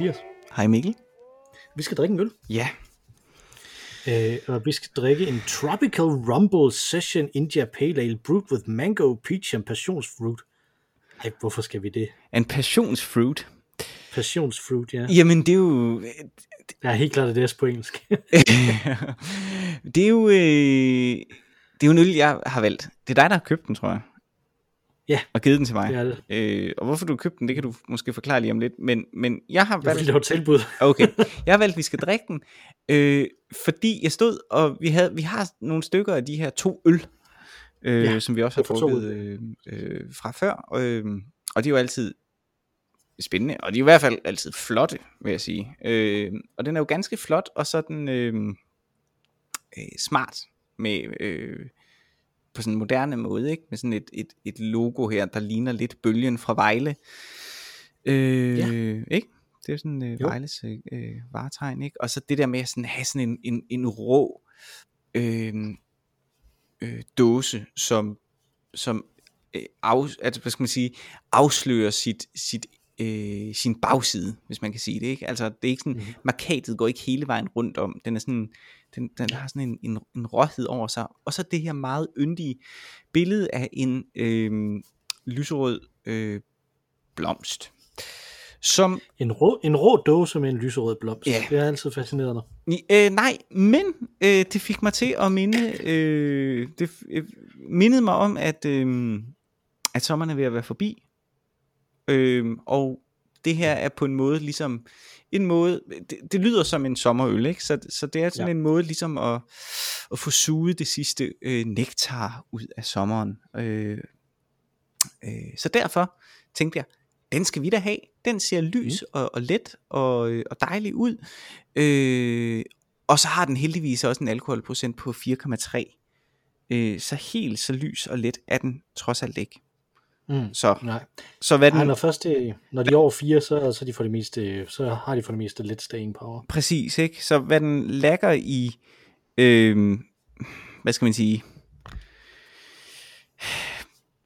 Mathias. Hej Mikkel. Vi skal drikke en øl. Ja. Øh, og vi skal drikke en Tropical Rumble Session India Pale Ale brewed with mango, peach and passionsfruit. Ej, hvorfor skal vi det? En passionsfruit. Passionsfruit, ja. Jamen det er jo... Jeg er helt klart, det er på engelsk. det er jo... Øh... Det er jo en øl, jeg har valgt. Det er dig, der har købt den, tror jeg. Ja. Og givet den til mig. Det er det. Øh, og hvorfor du har købt den, det kan du måske forklare lige om lidt. Men, men jeg har Det valgt... det var et tilbud. Okay, jeg har valgt, at vi skal drikke den, øh, fordi jeg stod, og vi, havde, vi har nogle stykker af de her to øl, øh, Ja, som vi også har det drukket øh, øh, fra før, øh, og de er jo altid spændende, og de er i hvert fald altid flotte, vil jeg sige. Øh, og den er jo ganske flot, og sådan øh, øh, smart, med øh, på sådan en moderne måde, ikke? med sådan et, et, et logo her, der ligner lidt bølgen fra Vejle. Øh, Ja. Ikke? Det er sådan øh, Jo. Vejles øh, øh, varetegn, ikke? Og så det der med at sådan have sådan en, en, en rå øh, øh, dåse, som, som øh, af, altså, hvad skal man sige, afslører sit, sit, øh, sin bagside, hvis man kan sige det, ikke? Altså, det er ikke sådan, Mhm. mm. markatet går ikke hele vejen rundt om, den er sådan, den, den har sådan en, en, en råhed over sig, og så det her meget yndige billede af en øh, lyserød øh, blomst, som En rå, en rå dåse med en lyserød blomst. Ja. Det har altid fascineret. Ni- Øh, nej, men øh, det fik mig til at minde, øh, det øh, mindede mig om, at, øh, at sommeren er ved at være forbi. Øh, og det her er på en måde ligesom, en måde, det, det lyder som en sommerøl, ikke? Så, så det er sådan Ja. en måde ligesom at, at få suget det sidste øh, nektar ud af sommeren. Øh, øh, så derfor tænkte jeg, den skal vi da have. Den ser lys mm. og, og let og, øh, og dejlig ud. Øh, og så har den heldigvis også en alkoholprocent på 4,3. Øh, så helt så lys og let er den trods alt ikke. Mm. Så, Nej. så hvad Ej, den når, først det, når de er over fire, så, så, de for det meste, så har de for det meste lidt staying power. præcis, ikke? Så hvad den lægger i, øh, hvad skal man sige,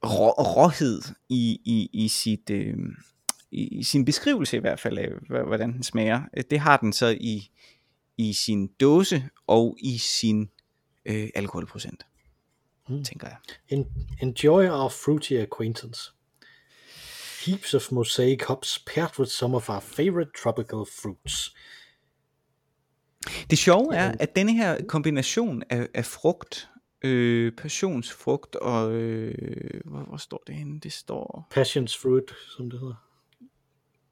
rå, råhed i, i, i sit, øh, i, i sin beskrivelse i hvert fald af, hvordan den smager. Øh, Det har den så i, i sin dåse og i sin øh, alkoholprocent, Mm. tænker jeg. En, enjoy our fruity acquaintance. Heaps of mosaic hops paired with some of our favorite tropical fruits. Det sjove er, at denne her kombination af, af frugt, øh, passionsfrugt og, øh, hvor, hvor står det henne? Det står Passions fruit, som det hedder.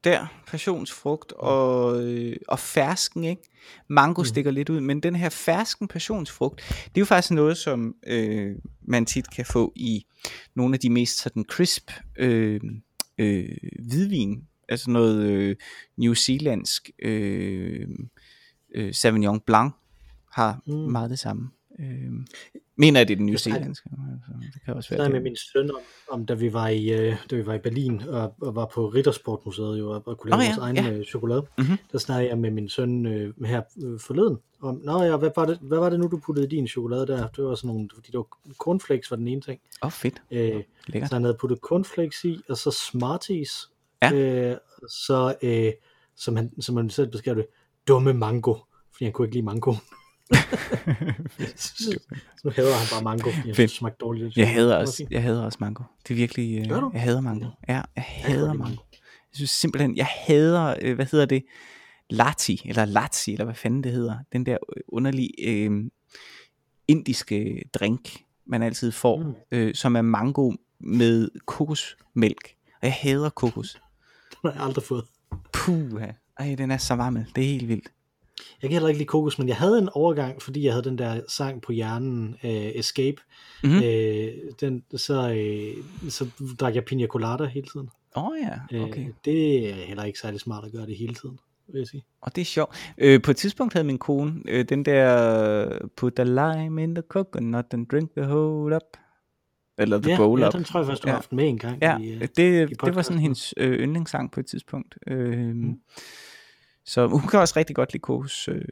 Der, passionsfrugt og, øh, og fersken, ikke? Mango mm. stikker lidt ud, men den her fersken passionsfrugt, det er jo faktisk noget, som øh, man tit kan få i nogle af de mest sådan crisp øh, øh, hvidvin, altså noget øh, New Zealandsk øh, øh, Sauvignon Blanc har mm. meget det samme. Øh, mener jeg, det er den snakker- Zealandske? Det kan også Jeg være snakkede med min søn om, om da, vi var i, øh, da vi var i Berlin og, og var på Rittersportmuseet jo, og, og kunne lave oh, ja, vores egen ja. øh, chokolade. Mhm. Der snakkede jeg med min søn øh, her øh, forleden om, Nå ja, hvad var, det, hvad var det nu, du puttede i din chokolade der? Det var sådan nogle, fordi det var cornflakes var den ene ting. Åh, oh, fedt. Øh, Lækkert. så han havde puttet cornflakes i, og så Smarties. Ja. Øh, så, øh, som, han, som han selv beskrev det, dumme mango. Fordi han kunne ikke lide mango. så nu hader han bare mango, fordi han smagte dårligt. Jeg hader også, jeg hader også mango. Det er virkelig, øh, Gør du? jeg hader mango. Ja, jeg Jeg hader lide mango. Jeg synes simpelthen, jeg hader, øh, hvad hedder det, lati, eller latsi, eller hvad fanden det hedder. Den der øh, underlige øh, indiske drink, man altid får, mm. øh, som er mango med kokosmælk. Og jeg hader kokos. Den har jeg aldrig fået. Puh, ej, den er så varmel. Det er helt vildt. Jeg kan heller ikke lide kokos, men jeg havde en overgang, fordi jeg havde den der sang på hjernen, øh, Escape. Mhm. Øh, den, så, øh, så drak jeg pina colada hele tiden. Åh oh, ja, okay. Øh, det er heller ikke særlig smart at gøre det hele tiden, vil jeg sige. Og det er sjovt. Øh, på et tidspunkt havde min kone øh, den der Put the lime in the coconut and drink the whole up. Eller the Ja, bowl ja, up. den tror jeg først, du har Ja. haft med en gang. Ja, i, øh, det, det var sådan hendes øh, yndlingssang på et tidspunkt. Øh, Mm. Så hun kan også rigtig godt lide kokos øh,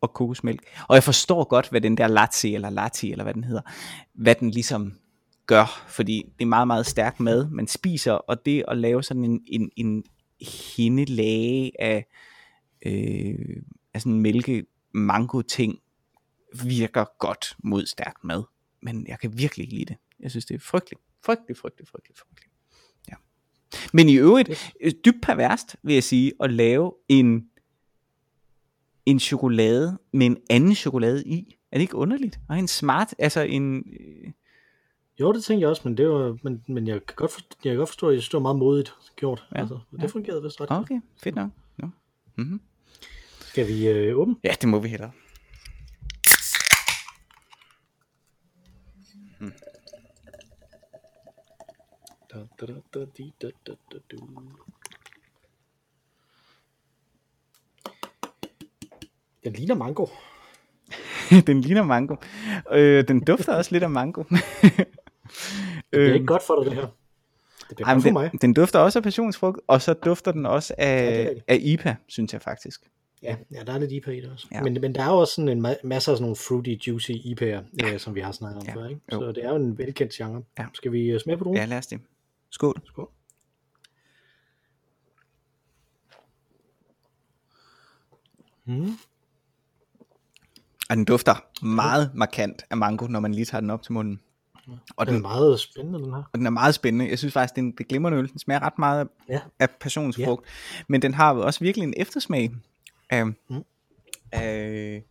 og kokosmælk. Og jeg forstår godt, hvad den der latte eller latte, eller hvad den hedder, hvad den ligesom gør, fordi det er meget, meget stærk mad, man spiser, og det at lave sådan en, en, en hindelage af, øh, af sådan mælke mango ting virker godt mod stærk mad. Men jeg kan virkelig ikke lide det. Jeg synes, det er frygteligt. Frygteligt, frygteligt, frygteligt, frygteligt. Ja. Men i øvrigt, øh, dybt perverst, vil jeg sige, at lave en, en chokolade med en anden chokolade i. Er det ikke underligt? Og en smart, altså en... Øh, Jo, det tænker jeg også, men, det var, men, men jeg, kan godt forstå, jeg kan godt forstå, at jeg synes, det var meget modigt gjort. Ja, Altså, det ja. fungerede vist ret okay, fedt nok. No. Mm-hmm. Skal vi øh, åbne? Ja, det må vi hellere. Hmm. Da, da, da, di, da, da, da, du. Den ligner mango. den ligner mango. Øh, den dufter også lidt af mango. Det er ikke godt for dig, det her. Det bliver Ej, for mig. den, den dufter også af passionsfrugt, og så dufter den også Ja, det er af, af IPA, synes jeg faktisk. Ja, ja, der er lidt IPA i det også. Ja. Men, men der er jo også sådan en ma- masse af sådan nogle fruity, juicy IPA'er, ja. øh, som vi har snakket om Ja. før. Ikke? Jo. Så det er jo en velkendt genre. Ja. Skal vi øh, smage på druen? Ja, lad os det. Skål. Skål. Mm. Og den dufter meget markant af mango, når man lige tager den op til munden. Og Den er den, meget spændende, den her. og den er meget spændende. Jeg synes faktisk, det er en det er glimrende øl. Den smager ret meget af, Ja. af passionsfrugt. Men den har også virkelig en eftersmag af, Mm. af,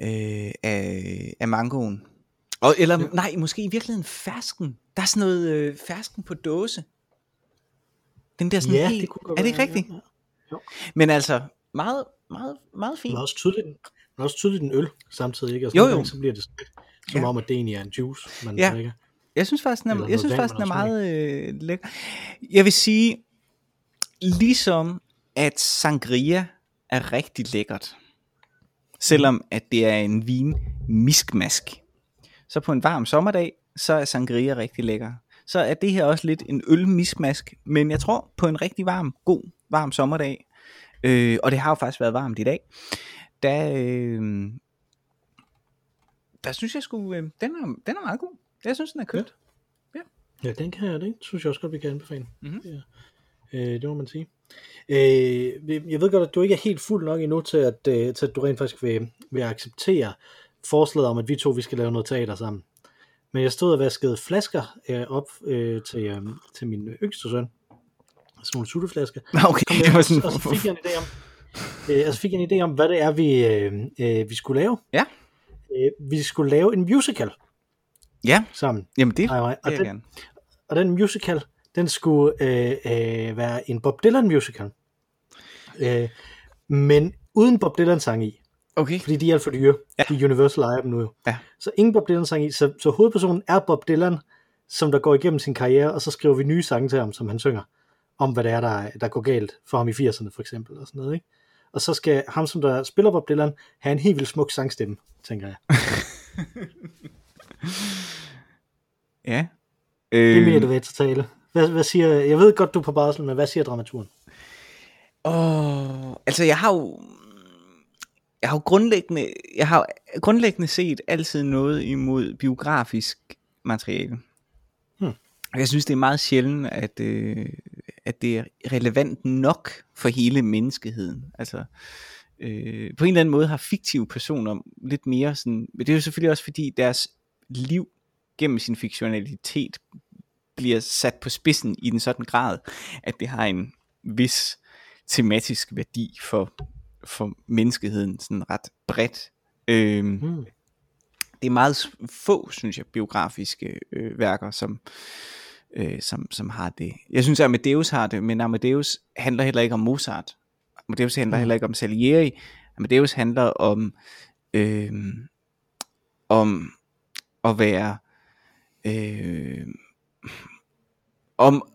øh, af, af mangoen. Og, eller ja. nej, måske i virkeligheden fersken. Der er sådan noget øh, fersken på dåse. Den der sådan Ja, helt, det kunne godt er det ikke rigtigt? Ja. Men altså, meget, meget, meget fint. er også tydeligt, den er også tydeligt en øl samtidig. Ikke? Altså, Jo, jo. så bliver det som Ja. om, at det egentlig er en juice, man Ja. drikker. Jeg synes faktisk, den er, jeg synes vand, faktisk, den er meget øh, lækker. Jeg vil sige, ligesom at sangria er rigtig lækkert, selvom at det er en vin miskmask, så på en varm sommerdag, så er sangria rigtig lækker. Så er det her også lidt en øl miskmask, men jeg tror på en rigtig varm, god, varm sommerdag, øh, og det har jo faktisk været varmt i dag, der, øh, der synes jeg sgu, øh, den, er, den er meget god. Jeg synes, den er købt. Ja, den kan jeg, det synes jeg også godt, vi kan anbefale. Mhm. Ja. Øh, det må man sige. Øh, jeg ved godt, at du ikke er helt fuld nok endnu til, at, øh, til at du rent faktisk vil, vil acceptere forslaget om, at vi to vi skal lave noget teater sammen. Men jeg stod og vaskede flasker øh, op øh, til, øh, til min yngste søn. Sådan nogle sutteflasker. Okay, Kom det var og- sådan, Og så fik jeg en idé om, øh, så fik jeg en idé om, hvad det er, vi, øh, øh, vi skulle lave. Ja. Øh, vi skulle lave en musical ja, sammen. jamen det Ej, ej, vil og jeg den, gerne. og den musical, den skulle øh, øh, være en Bob Dylan musical. Øh, men uden Bob Dylan sang i, Okay, fordi de er alt for dyre. Ja. De Universal ejer dem nu jo. Ja. Så ingen Bob Dylan sang i, så, så hovedpersonen er Bob Dylan, som der går igennem sin karriere, og så skriver vi nye sange til ham, som han synger, om hvad det er, der, der går galt for ham i 80'erne for eksempel, og sådan noget, ikke? Og så skal ham, som der spiller Bob Dylan, have en helt vildt smuk sangstemme, tænker jeg. ja. Det Øh, er mere det ved til tale. Hvad, hvad siger, jeg ved godt, du er på barsel, men hvad siger dramaturen? åh, altså jeg har jo, jeg har jo grundlæggende, jeg har grundlæggende set altid noget imod biografisk materiale. Hmm. Jeg synes, det er meget sjældent, at, øh, at det er relevant nok for hele menneskeheden. Altså, øh, på en eller anden måde har fiktive personer lidt mere sådan, men det er jo selvfølgelig også fordi deres liv gennem sin fiktionalitet bliver sat på spidsen i den sådan grad, at det har en vis tematisk værdi for, for menneskeheden sådan ret bredt. Øhm, Hmm. det er meget få, synes jeg, biografiske øh, værker, som, øh, som, som har det. Jeg synes, at Amadeus har det, men Amadeus handler heller ikke om Mozart. Amadeus handler Mm. heller ikke om Salieri. Amadeus handler om, øh, om at være øh, om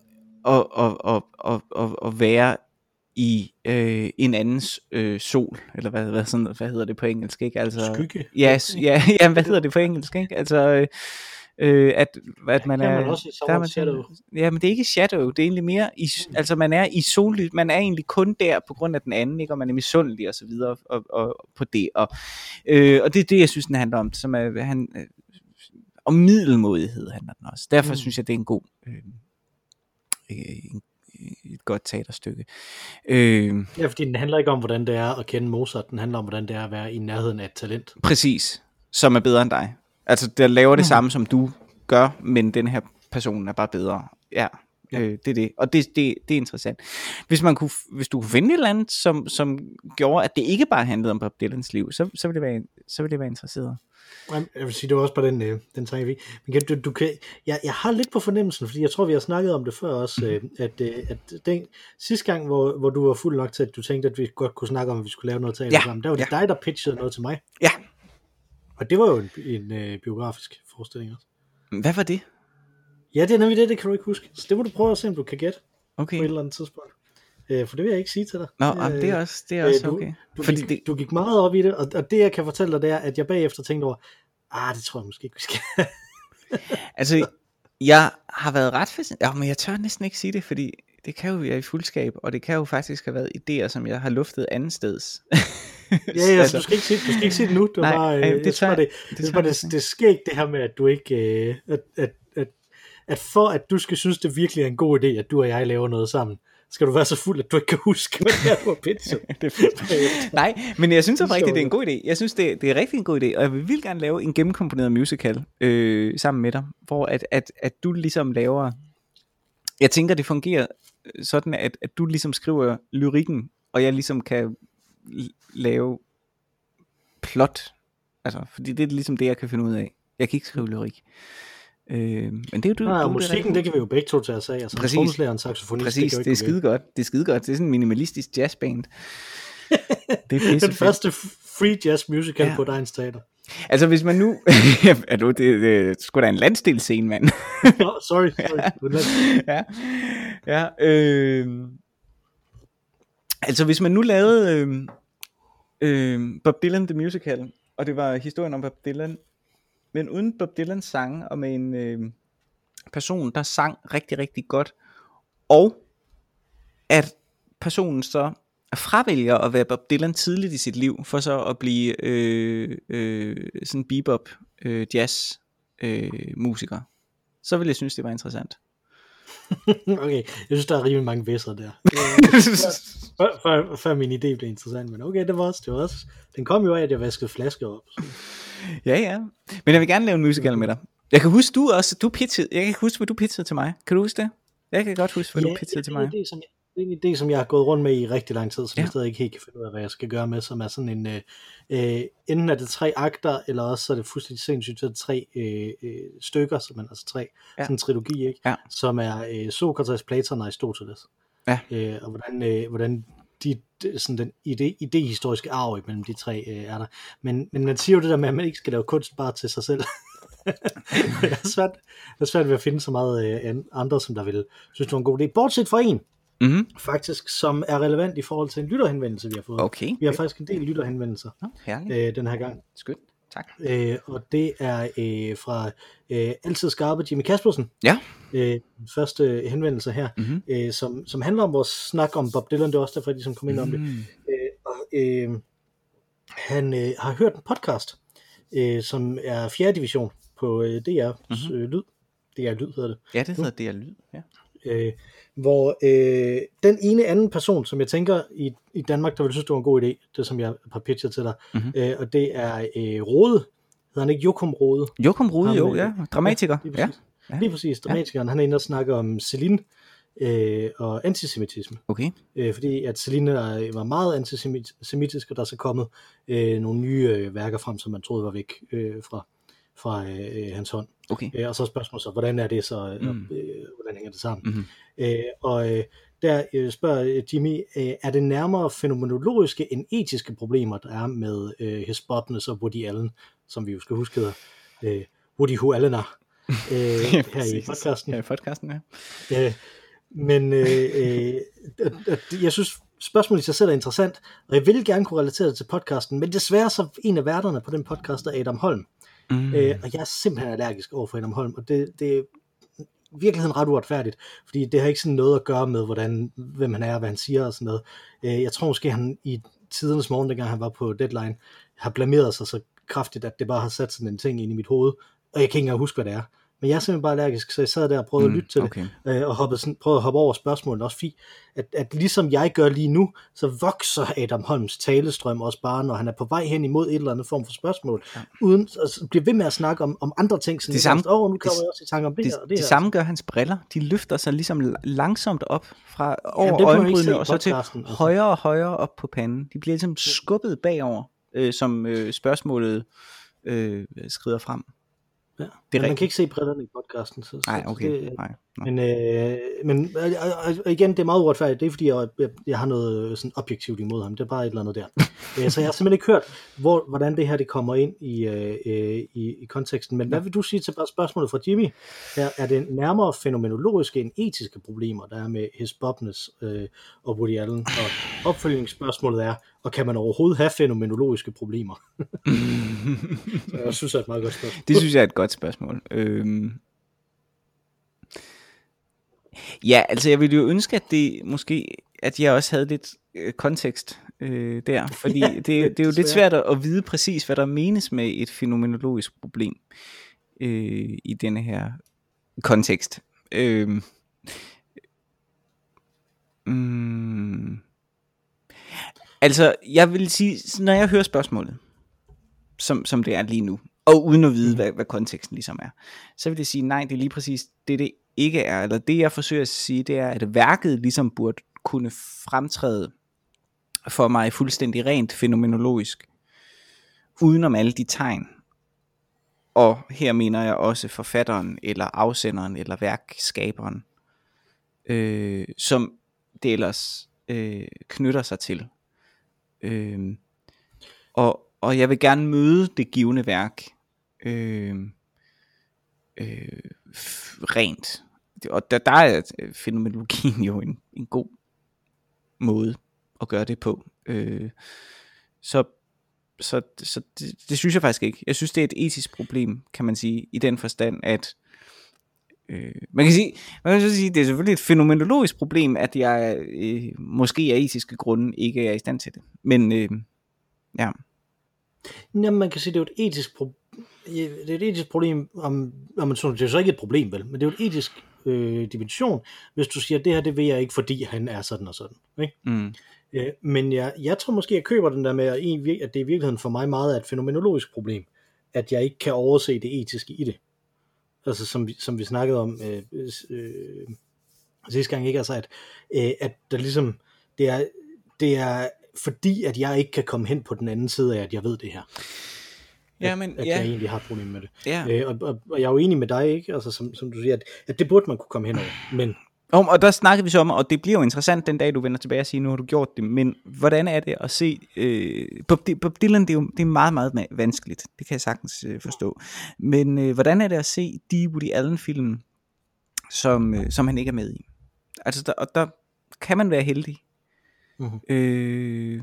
at, at, at, at, at, at være i øh, en andens øh, sol, eller hvad, hvad, sådan, hvad hedder det på engelsk, ikke? Altså, Skygge. Ja, ja, ja, hvad hedder det på engelsk, ikke? Altså, øh, øh, at, at man er... man også i der er man Shadow. Ja, men det er ikke shadow, det er egentlig mere, i, altså man er i sollys, man er egentlig kun der på grund af den anden, ikke? Og man er misundelig og så videre og, og, på det. Og, øh, og det er det, jeg synes, den handler om, som er, han, øh, om middelmodighed handler den også. Derfor Mm. mm. synes jeg, det er en god, øh, øh, en, et godt teaterstykke. Øh, Ja, fordi den handler ikke om, hvordan det er at kende Mozart, den handler om, hvordan det er at være i nærheden af et talent. præcis, som er bedre end dig. Altså, der laver det samme, som du gør, men den her person er bare bedre. Ja, øh, det er det. Og det, det, det er interessant. Hvis, man kunne, hvis du kunne finde et eller andet, som, som gjorde, at det ikke bare handlede om Bob Dylans liv, så, så, ville, det være, så ville det være interesseret. Jeg vil sige, det var også på den, øh, den tanke, vi... Men kan, du, du kan, jeg, jeg har lidt på fornemmelsen, fordi jeg tror, vi har snakket om det før også, øh, at, øh, at den sidste gang, hvor, hvor du var fuld nok til, at du tænkte, at vi godt kunne snakke om, at vi skulle lave noget teater Ja, sammen, der var det ja. dig, der pitchede noget til mig. Ja, Og det var jo en, en øh, biografisk forestilling også. hvad var det? Ja, det er nemlig det, det kan du ikke huske. Så det må du prøve at se, om du kan gætte Okay. på et eller andet tidspunkt. Øh, for det vil jeg ikke sige til dig. Nå, Øh, øh, det er også, det er øh, også du, okay. Du, Fordi gik, det, du gik meget op i det, og, og det jeg kan fortælle dig, det er, at jeg bagefter tænkte over, ah, det tror jeg måske ikke, vi skal. altså, jeg har været ret fascineret. Ja, men jeg tør næsten ikke sige det, fordi det kan jo være i fuldskab, og det kan jo faktisk have været idéer, som jeg har luftet andet steds. ja, ja, altså, du skal ikke sige, du skal ikke sige det nu. Det var Nej, bare, øh, øh, det tør bare, det, det det, det, det, det er skægt det her med, at du ikke, øh, at, at, at, for at du skal synes, det virkelig er en god idé, at du og jeg laver noget sammen, skal du være så fuld, at du ikke kan huske, hvad det er, du har det er. Nej, men jeg synes oprigtigt, det er en god idé. Jeg synes, det, det er rigtig en god idé, og jeg vil vildt gerne lave en gennemkomponeret musical øh, sammen med dig, hvor at, at, at du ligesom laver... Jeg tænker, det fungerer sådan, at, at du ligesom skriver lyrikken, og jeg ligesom kan lave plot. Altså, fordi det er ligesom det, jeg kan finde ud af. Jeg kan ikke skrive lyrik. Øh, men det er jo du. Nej, du musikken, rigtig- det kan vi jo begge to tage os af. Altså, Præcis. trommeslager og en saxofonist, Præcis, jo det er skide godt. Det er skide godt. Det er sådan en minimalistisk jazzband. Det er Den første free jazz musical Ja. ja. på Dejens Teater. Altså hvis man nu... er du, det, det, det skulle da en landsdelsscene, mand. Nå, sorry, sorry. ja, ja øh, altså hvis man nu lavede øh, øh, Bob Dylan The Musical, og det var historien om Bob Dylan, men uden Bob Dylans sange, og med en øh, person, der sang rigtig, rigtig godt, og at personen så fravælger at være Bob Dylan tidligt i sit liv, for så at blive øh, øh, sådan bebop øh, jazz øh, musiker, så ville jeg synes, det var interessant. Okay, jeg synes, der er rimelig mange væsser der. før, før, før min idé blev interessant, men okay, det var også, det var også, den kom jo af, at jeg vaskede flasker op. Så. Ja, ja. Men jeg vil gerne lave en musical med dig. Jeg kan huske, du også, du pitchede, jeg kan huske, hvad du pitchede til mig. Kan du huske det? Jeg kan godt huske, hvad du pitchede til det er mig. en idé, som, det er en idé, som jeg har gået rundt med i rigtig lang tid, som Ja. ja. jeg stadig ikke helt kan finde ud af, hvad jeg skal gøre med, som er sådan en, øh, øh, enten er det tre akter, eller også så er det fuldstændig sindssygt, så er det tre øh, øh, stykker, som er altså tre, Ja. ja. sådan en trilogi, ikke? Ja. som er øh, Sokrates, Platon og Aristoteles. Ja. Øh, og hvordan, øh, hvordan de, sådan den ide, idehistoriske arv imellem de tre øh, er der. Men, men man siger jo det der med, at man ikke skal lave kunst bare til sig selv. det, er svært, det er svært ved at finde så meget øh, an- andre, som der vil synes, det var en god idé. Bortset fra en, Mm-hmm. faktisk, som er relevant i forhold til en lytterhenvendelse, vi har fået. Okay. Vi har faktisk en del lytterhenvendelser herligt. øh, den her gang. Skønt. Tak. Øh, og det er øh, fra øh, altid skarpe Jimmy Kaspersen. Ja. Øh, første henvendelse her, Mhm. øh, som, som handler om vores snak om Bob Dylan. Det er også derfor, de som kom ind om det. Mm. Øh, og, øh, han øh, har hørt en podcast, øh, som er 4. division på øh, DR's Mhm. øh, Lyd. DR Lyd hedder det. Ja, det hedder det er lyd. Ja. Øh, hvor øh, den ene anden person, som jeg tænker i, i Danmark, der vil synes, det var en god idé, det som jeg har pitchet til dig, Mhm. mm-hmm. øh, og det er øh, Rode, hedder han ikke Jokum Rode? Jokum Rude, Ham, jo, øh, ja. Dramatiker. lige Ja. præcis. Ja. Lige præcis, dramatikeren, han er inde og snakke om Celine øh, og antisemitisme, Okay. øh, fordi at Celine er- var meget antisemitisk, og der er så kommet øh, nogle nye øh, værker frem, som man troede var væk øh, fra, fra øh, hans hånd. Okay. Øh, og så er spørgsmålet så, hvordan er det så, Mm. mm. øh, hvordan hænger det sammen? Mhm. Øh, og øh, der øh, spørger øh, Jimmy, øh, er det nærmere fænomenologiske end etiske problemer, der er med øh, His Bobness og Woody Allen, som vi jo skal huske hedder øh, Woody Who Allener, øh, her i podcasten. Ja, i podcasten, ja. Øh, men øh, øh, jeg synes, spørgsmålet i sig selv er interessant, og jeg vil gerne kunne relatere det til podcasten, men desværre så en af værterne på den podcast er Adam Holm. Mm. Øh, og jeg er simpelthen allergisk over for Adam Holm, og det, det er virkeligheden ret uretfærdigt, fordi det har ikke sådan noget at gøre med, hvordan, hvem han er, hvad han siger og sådan noget. Øh, jeg tror måske, han i tidernes morgen, dengang han var på Deadline, har blameret sig så kraftigt, at det bare har sat sådan en ting ind i mit hoved, og jeg kan ikke engang huske, hvad det er. Men jeg er simpelthen bare allergisk, så jeg sad der og prøvede mm, at lytte til okay. det, øh, og hoppede sådan, prøvede at hoppe over spørgsmålene også, fordi at, at ligesom jeg gør lige nu, så vokser Adam Holms talestrøm også bare, når han er på vej hen imod et eller andet form for spørgsmål, ja. uden at blive ved med at snakke om, om andre ting, sådan Det samme- åh, oh, nu kommer det- jeg også i tanke om det, Det, her og det, det her. samme gør hans briller. De løfter sig ligesom langsomt op fra over i øjenbrynene og så til altså. højere og højere op på panden. De bliver ligesom skubbet bagover, øh, som øh, spørgsmålet øh, skrider frem. Ja. Det er men man kan ikke se brillerne i podcasten. Så, Nej, så okay. Det, nej. Men, øh, men øh, øh, øh, igen, det er meget uretfærdigt. Det er fordi, jeg, jeg, jeg har noget sådan objektivt imod ham. Det er bare et eller andet der. så jeg har simpelthen ikke hørt, hvor, hvordan det her det kommer ind i, øh, i, i konteksten. Men hvad vil du sige til bare spørgsmålet fra Jimmy? Er, er det nærmere fænomenologiske end etiske problemer, der er med His Bobness øh, og Woody Allen? Og opfølgningsspørgsmålet er, og kan man overhovedet have fænomenologiske problemer? så jeg synes, det er et meget godt spørgsmål. Det synes jeg er et godt spørgsmål. Øhm... Ja, altså jeg ville jo ønske, at det måske, at jeg også havde lidt øh, kontekst øh, der, fordi Ja, det, det er jo desværre. lidt svært at, at vide præcis, hvad der menes med et fænomenologisk problem øh, i denne her kontekst. Øh, mm, altså, jeg vil sige, når jeg hører spørgsmålet, som, som det er lige nu, og uden at vide, hvad, hvad konteksten ligesom er, så vil det sige, nej, det er lige præcis det, det ikke er. Eller det, jeg forsøger at sige, det er, at værket ligesom burde kunne fremtræde for mig fuldstændig rent fænomenologisk, udenom alle de tegn. Og her mener jeg også forfatteren, eller afsenderen, eller værkskaberen, øh, som det ellers øh, knytter sig til. Øh, og, og jeg vil gerne møde det givende værk øh, øh, rent. Og der, der er fænomenologien jo en, en god måde at gøre det på. Øh, så så, så det, det synes jeg faktisk ikke. Jeg synes, det er et etisk problem, kan man sige, i den forstand, at øh, man kan sige, man kan så sige, det er selvfølgelig et fænomenologisk problem, at jeg øh, måske af etiske grunde ikke er i stand til det. Men øh, ja, Jamen, man kan sige, det er jo et etisk problem. Det er et etisk problem, om, om man sådan, det er så ikke et problem, vel? Men det er jo et etisk øh, dimension, hvis du siger, det her, det vil jeg ikke, fordi han er sådan og sådan. Ikke? mm, Øh, men jeg, jeg tror måske, jeg køber den der med, at det i virkeligheden for mig meget er et fænomenologisk problem, at jeg ikke kan overse det etiske i det. Altså som vi, som vi snakkede om øh, øh, sidste gang, ikke? Altså at, øh, at der ligesom, det er, det er fordi, at jeg ikke kan komme hen på den anden side af, at jeg ved det her. Ja, at, men- at ja. jeg egentlig har et problem med det. ja. Øh, og, og, og jeg er jo enig med dig, ikke? Altså, som, som du siger, at, at det burde man kunne komme hen over. Men Om, og der snakkede vi så om, og det bliver jo interessant den dag, du vender tilbage og siger, nu har du gjort det, men hvordan er det at se, øh, Bob, Bob Dylan, det er jo det er meget, meget vanskeligt, det kan jeg sagtens øh, forstå, men øh, hvordan er det at se de Woody Allen-film, som, øh, som han ikke er med i? Altså, der, og der kan man være heldig, Mhm. øh,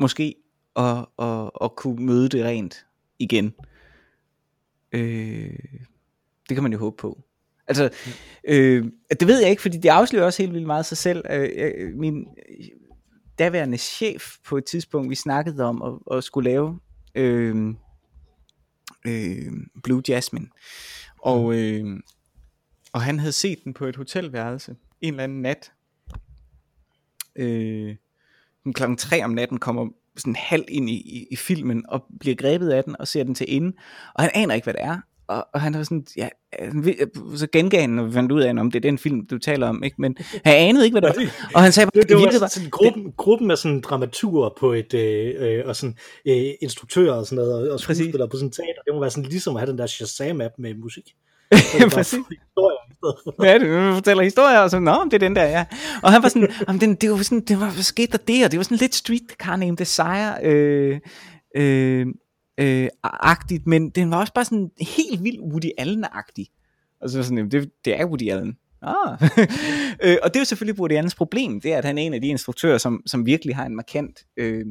måske, at, at, at kunne møde det rent igen. Øh, det kan man jo håbe på. Altså, øh, det ved jeg ikke, fordi det afslører også helt vildt meget sig selv. Øh, øh, min daværende chef på et tidspunkt, vi snakkede om at, at skulle lave øh, øh, Blue Jasmine. Og, øh, og han havde set den på et hotelværelse en eller anden nat. Øh, klokken tre om natten kommer sådan halv ind i, i, i filmen og bliver grebet af den og ser den til ende. Og han aner ikke, hvad det er. Og, og han var sådan, ja, så gengav han, vi fandt ud af, om det er den film, du taler om, ikke? men han anede ikke, hvad det var. Og han sagde bare, det, det var sådan, sådan gruppen, gruppen af sådan dramaturer på et, øh, øh, og sådan øh, instruktører og sådan noget, og, og skuespillere på sådan teater. Det må være sådan ligesom at have den der Shazam-app med musik. Så det bare historier det, du fortæller historier, og så, nå, det er den der, ja. Og han var sådan, den, det var sådan, det var, hvad skete der der? Det var sådan lidt Street Car Named Desire, øh, øh, øh, agtigt, men den var også bare sådan helt vildt Woody Allen-agtig. Og så var sådan, det, det er Woody Allen. Ah. øh, og det er jo selvfølgelig Woody Allens problem, det er, at han er en af de instruktører, som, som virkelig har en markant øh,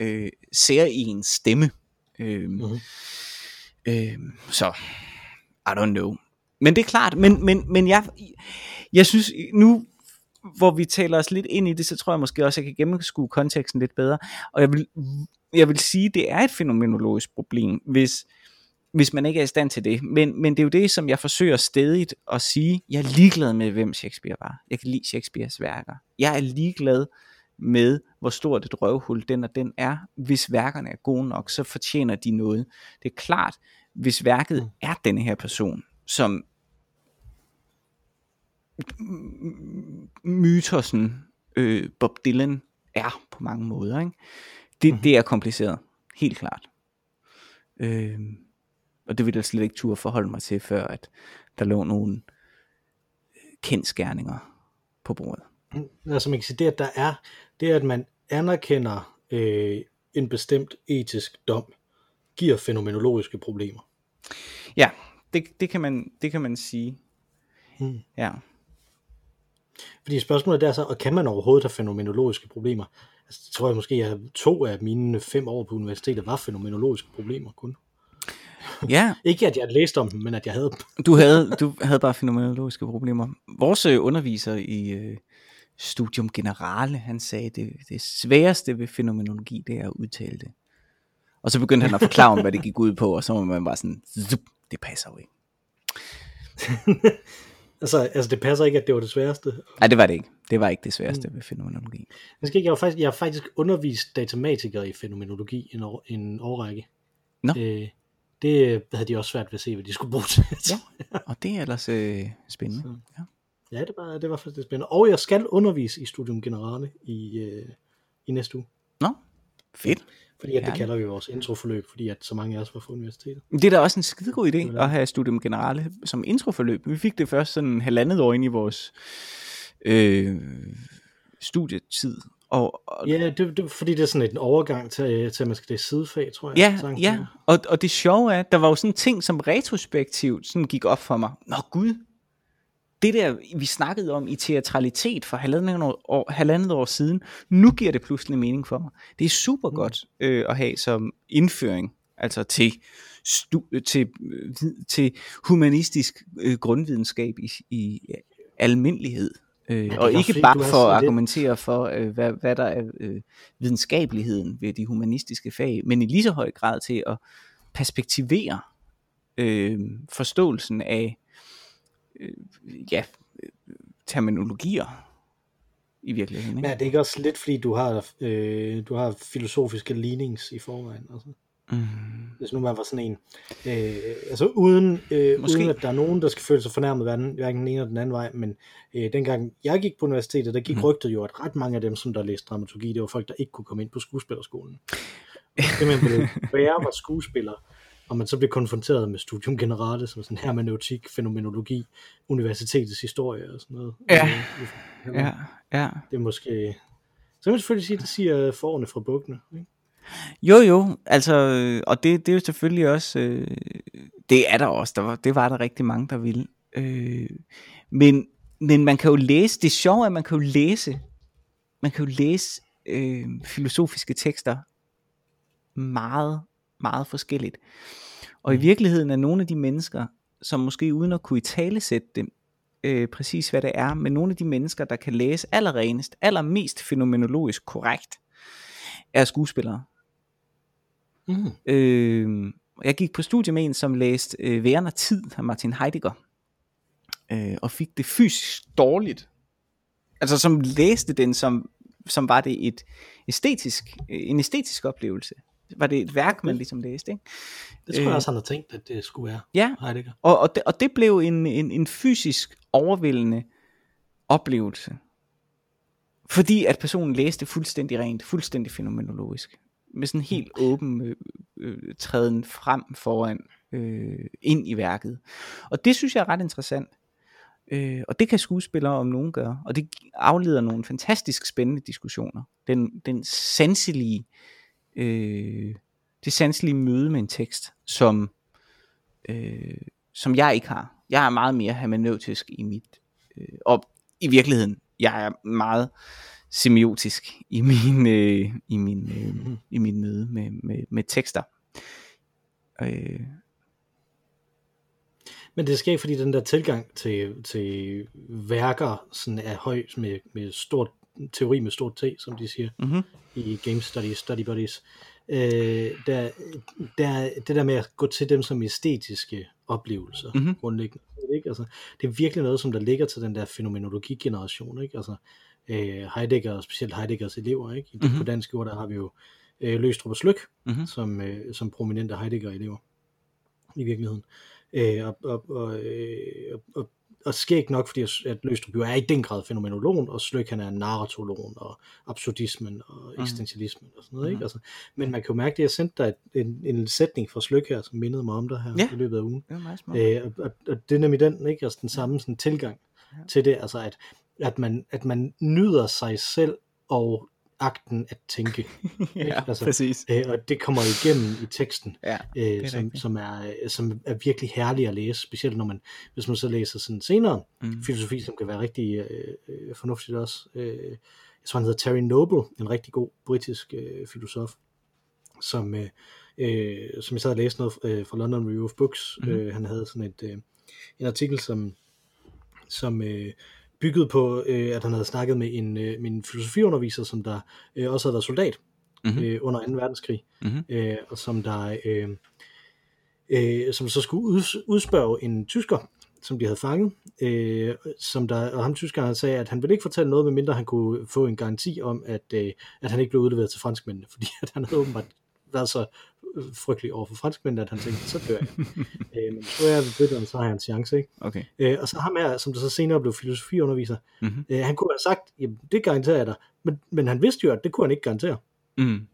øh, særegen stemme. Øh, Mhm. øh, så, I don't know. Men det er klart, men, men, men jeg, jeg synes nu, hvor vi taler os lidt ind i det, så tror jeg måske også, at jeg kan gennemskue konteksten lidt bedre. Og jeg vil, jeg vil sige, det er et fænomenologisk problem, hvis, hvis man ikke er i stand til det. Men, men det er jo det, som jeg forsøger stedigt at sige. Jeg er ligeglad med, hvem Shakespeare var. Jeg kan lide Shakespeares værker. Jeg er ligeglad med, hvor stort et røvhul den og den er. Hvis værkerne er gode nok, så fortjener de noget. Det er klart, hvis værket mm. er denne her person, som mytosen øh, Bob Dylan er på mange måder. Ikke? Det, mm. det er kompliceret, helt klart. Øh, og det vil jeg slet ikke turde forholde mig til, før at der lå nogle kendskærninger på bordet. Altså man kan sige, det at der er, det at man anerkender øh, en bestemt etisk dom, giver fænomenologiske problemer. Ja, det, det, kan, man, det kan man sige. Hmm. Ja. Fordi spørgsmålet er så, og kan man overhovedet have fænomenologiske problemer? Altså, det tror jeg måske, at to af mine fem år på universitetet var fænomenologiske problemer kun. Ja. Ikke at jeg læste om dem, men at jeg havde dem. du, havde, du havde bare fænomenologiske problemer. Vores øh, underviser i øh, Studium Generale, han sagde, det, det sværeste ved fænomenologi, det er at udtale det. Og så begyndte han at forklare om, hvad det gik ud på, og så var man bare sådan, det passer jo ikke. altså, altså, det passer ikke, at det var det sværeste. Nej, det var det ikke. Det var ikke det sværeste mm. ved fænomenologi. Jeg, skal ikke, jeg, har faktisk, jeg har faktisk undervist datamatikere i fænomenologi en, år, en årrække. Nå. Øh, det havde de også svært ved at se, hvad de skulle bruge til. Ja, og det er ellers øh, spændende. Så. Ja. ja, det var, det var faktisk spændende. Og jeg skal undervise i Studium Generale i, øh, i næste uge. Nå, fedt. Fordi at det kalder vi vores introforløb, fordi at så mange af os var fra universitetet. Det er da også en skidegod idé at have Studium Generale som introforløb. Vi fik det først sådan halvandet år ind i vores øh, studietid. Og, og, ja, det, det, fordi det er sådan en overgang til, til at man skal det sidefag, tror jeg. Ja, ja. Og, og det sjove er, at der var jo sådan ting, som retrospektivt sådan gik op for mig. Nå gud, det der, vi snakkede om i teatralitet for halvandet år, halvandet år siden, nu giver det pludselig mening for mig. Det er super mm. godt øh, at have som indføring, altså til, stu, til, til humanistisk øh, grundvidenskab i, i almindelighed. Øh, og ikke bare for at argumentere det. for, øh, hvad, hvad der er øh, videnskabeligheden ved de humanistiske fag, men i lige så høj grad til at perspektivere øh, forståelsen af øh, ja, terminologier i virkeligheden. Ikke? Men er det ikke også lidt fordi du har, øh, du har filosofiske leanings i forvejen? Altså? Mm. Hvis nu man var sådan en øh, Altså uden, øh, uden at der er nogen Der skal føle sig fornærmet hverken, hverken den ene eller den anden vej Men øh, dengang jeg gik på universitetet Der gik mm. rygtet jo at ret mange af dem Som der læste dramaturgi Det var folk der ikke kunne komme ind på skuespillerskolen Det man ville være var skuespiller og man så bliver konfronteret med studium generale, som sådan hermeneutik, fænomenologi, universitetets historie og sådan noget. Ja, ja, ja. Det er måske, så kan man selvfølgelig sige, at det siger forerne fra bukkene. Ikke? Jo, jo, altså, og det, det er jo selvfølgelig også, øh, det er der også, der var, det var der rigtig mange, der ville. Øh, men, men man kan jo læse, det sjove er, at man kan jo læse, man kan jo læse øh, filosofiske tekster meget meget forskelligt. Og i mm. virkeligheden er nogle af de mennesker, som måske uden at kunne i tale sætte dem, øh, præcis hvad det er, men nogle af de mennesker, der kan læse allerrenest, allermest fænomenologisk korrekt, er skuespillere. Mm. Øh, jeg gik på studie med en, som læste øh, Væren og Tid af Martin Heidegger, øh, og fik det fysisk dårligt. Altså som læste den, som, som var det et æstetisk, en æstetisk oplevelse var det et værk, man ligesom læste, ikke? Det tror jeg øh, også, han havde tænkt, at det skulle være. Ja, Heidegger. og, og, det, og det blev en, en, en fysisk overvældende oplevelse. Fordi at personen læste fuldstændig rent, fuldstændig fænomenologisk. Med sådan helt åben øh, øh, træden frem foran, øh, ind i værket. Og det synes jeg er ret interessant. Øh, og det kan skuespillere om nogen gøre. Og det afleder nogle fantastisk spændende diskussioner. Den, den sanselige øh, Øh, det sanselige møde med en tekst, som, øh, som jeg ikke har. Jeg er meget mere hermeneutisk i mit, øh, og i virkeligheden, jeg er meget semiotisk i min, øh, i min, øh, i min møde med, med, med tekster. Øh. Men det sker fordi den der tilgang til, til værker sådan er høj med, med stort teori med stort T, som de siger, mm-hmm. i Game Studies, Study Buddies, øh, der, der, det der med at gå til dem som æstetiske oplevelser, Mhm. mm-hmm. grundlæggende. Ikke? Altså, det er virkelig noget, som der ligger til den der fænomenologi-generation. Ikke? Altså, øh, Heidegger, og specielt Heideggers elever. Ikke? I, Mhm. mm-hmm. På dansk ord, der har vi jo øh, Løstrup og Slyk, Mhm. som, øh, som prominente Heidegger-elever i virkeligheden. Øh, og, og, og, øh, og, og, og skægt nok, fordi at Løstrup jo er i den grad fænomenologen, og Slyk han er narratologen, og absurdismen, og eksistentialismen, og sådan noget. Ikke? Altså, men man kan jo mærke, at jeg sendte dig en, en sætning fra Slyk her, som mindede mig om dig her Ja. i løbet af ugen. Det var. Øh, og, og, og det er nemlig den, ikke? Altså den samme sådan, tilgang Ja. til det, altså at, at, man, at man nyder sig selv og akten at tænke. ja, altså, præcis. Øh, og det kommer igennem i teksten, Ja, øh, som, rigtigt. som, er, øh, som er virkelig herlig at læse, specielt når man, hvis man så læser sådan senere Mm. filosofi, som kan være rigtig øh, øh, fornuftigt også. Øh, jeg tror, han hedder Terry Noble, en rigtig god britisk øh, filosof, som, øh, øh, som jeg sad og læste noget øh, fra London Review of Books. Mm-hmm. Øh, han havde sådan et, øh, en artikel, som, som øh, byggede på, øh, at han havde snakket med en, øh, min filosofiunderviser, som der øh, også havde været soldat Mhm. øh, under 2. verdenskrig, Mhm. øh, og som der øh, øh, som så skulle uds- udspørge en tysker, som de havde fanget, øh, som der, og ham tyskeren sagde, at han ville ikke fortælle noget, medmindre han kunne få en garanti om, at, øh, at han ikke blev udleveret til franskmændene, fordi at han havde åbenbart været så øh, frygtelig over for franskmændene, at han tænkte, så dør jeg. øh, men så er jeg ved briterne, så har jeg en chance, ikke? Okay. Øh, og så ham her, som der så senere blev filosofiunderviser, Mhm. øh, han kunne have sagt, jamen det garanterer jeg dig, men, men han vidste jo, at det kunne han ikke garantere. Mm.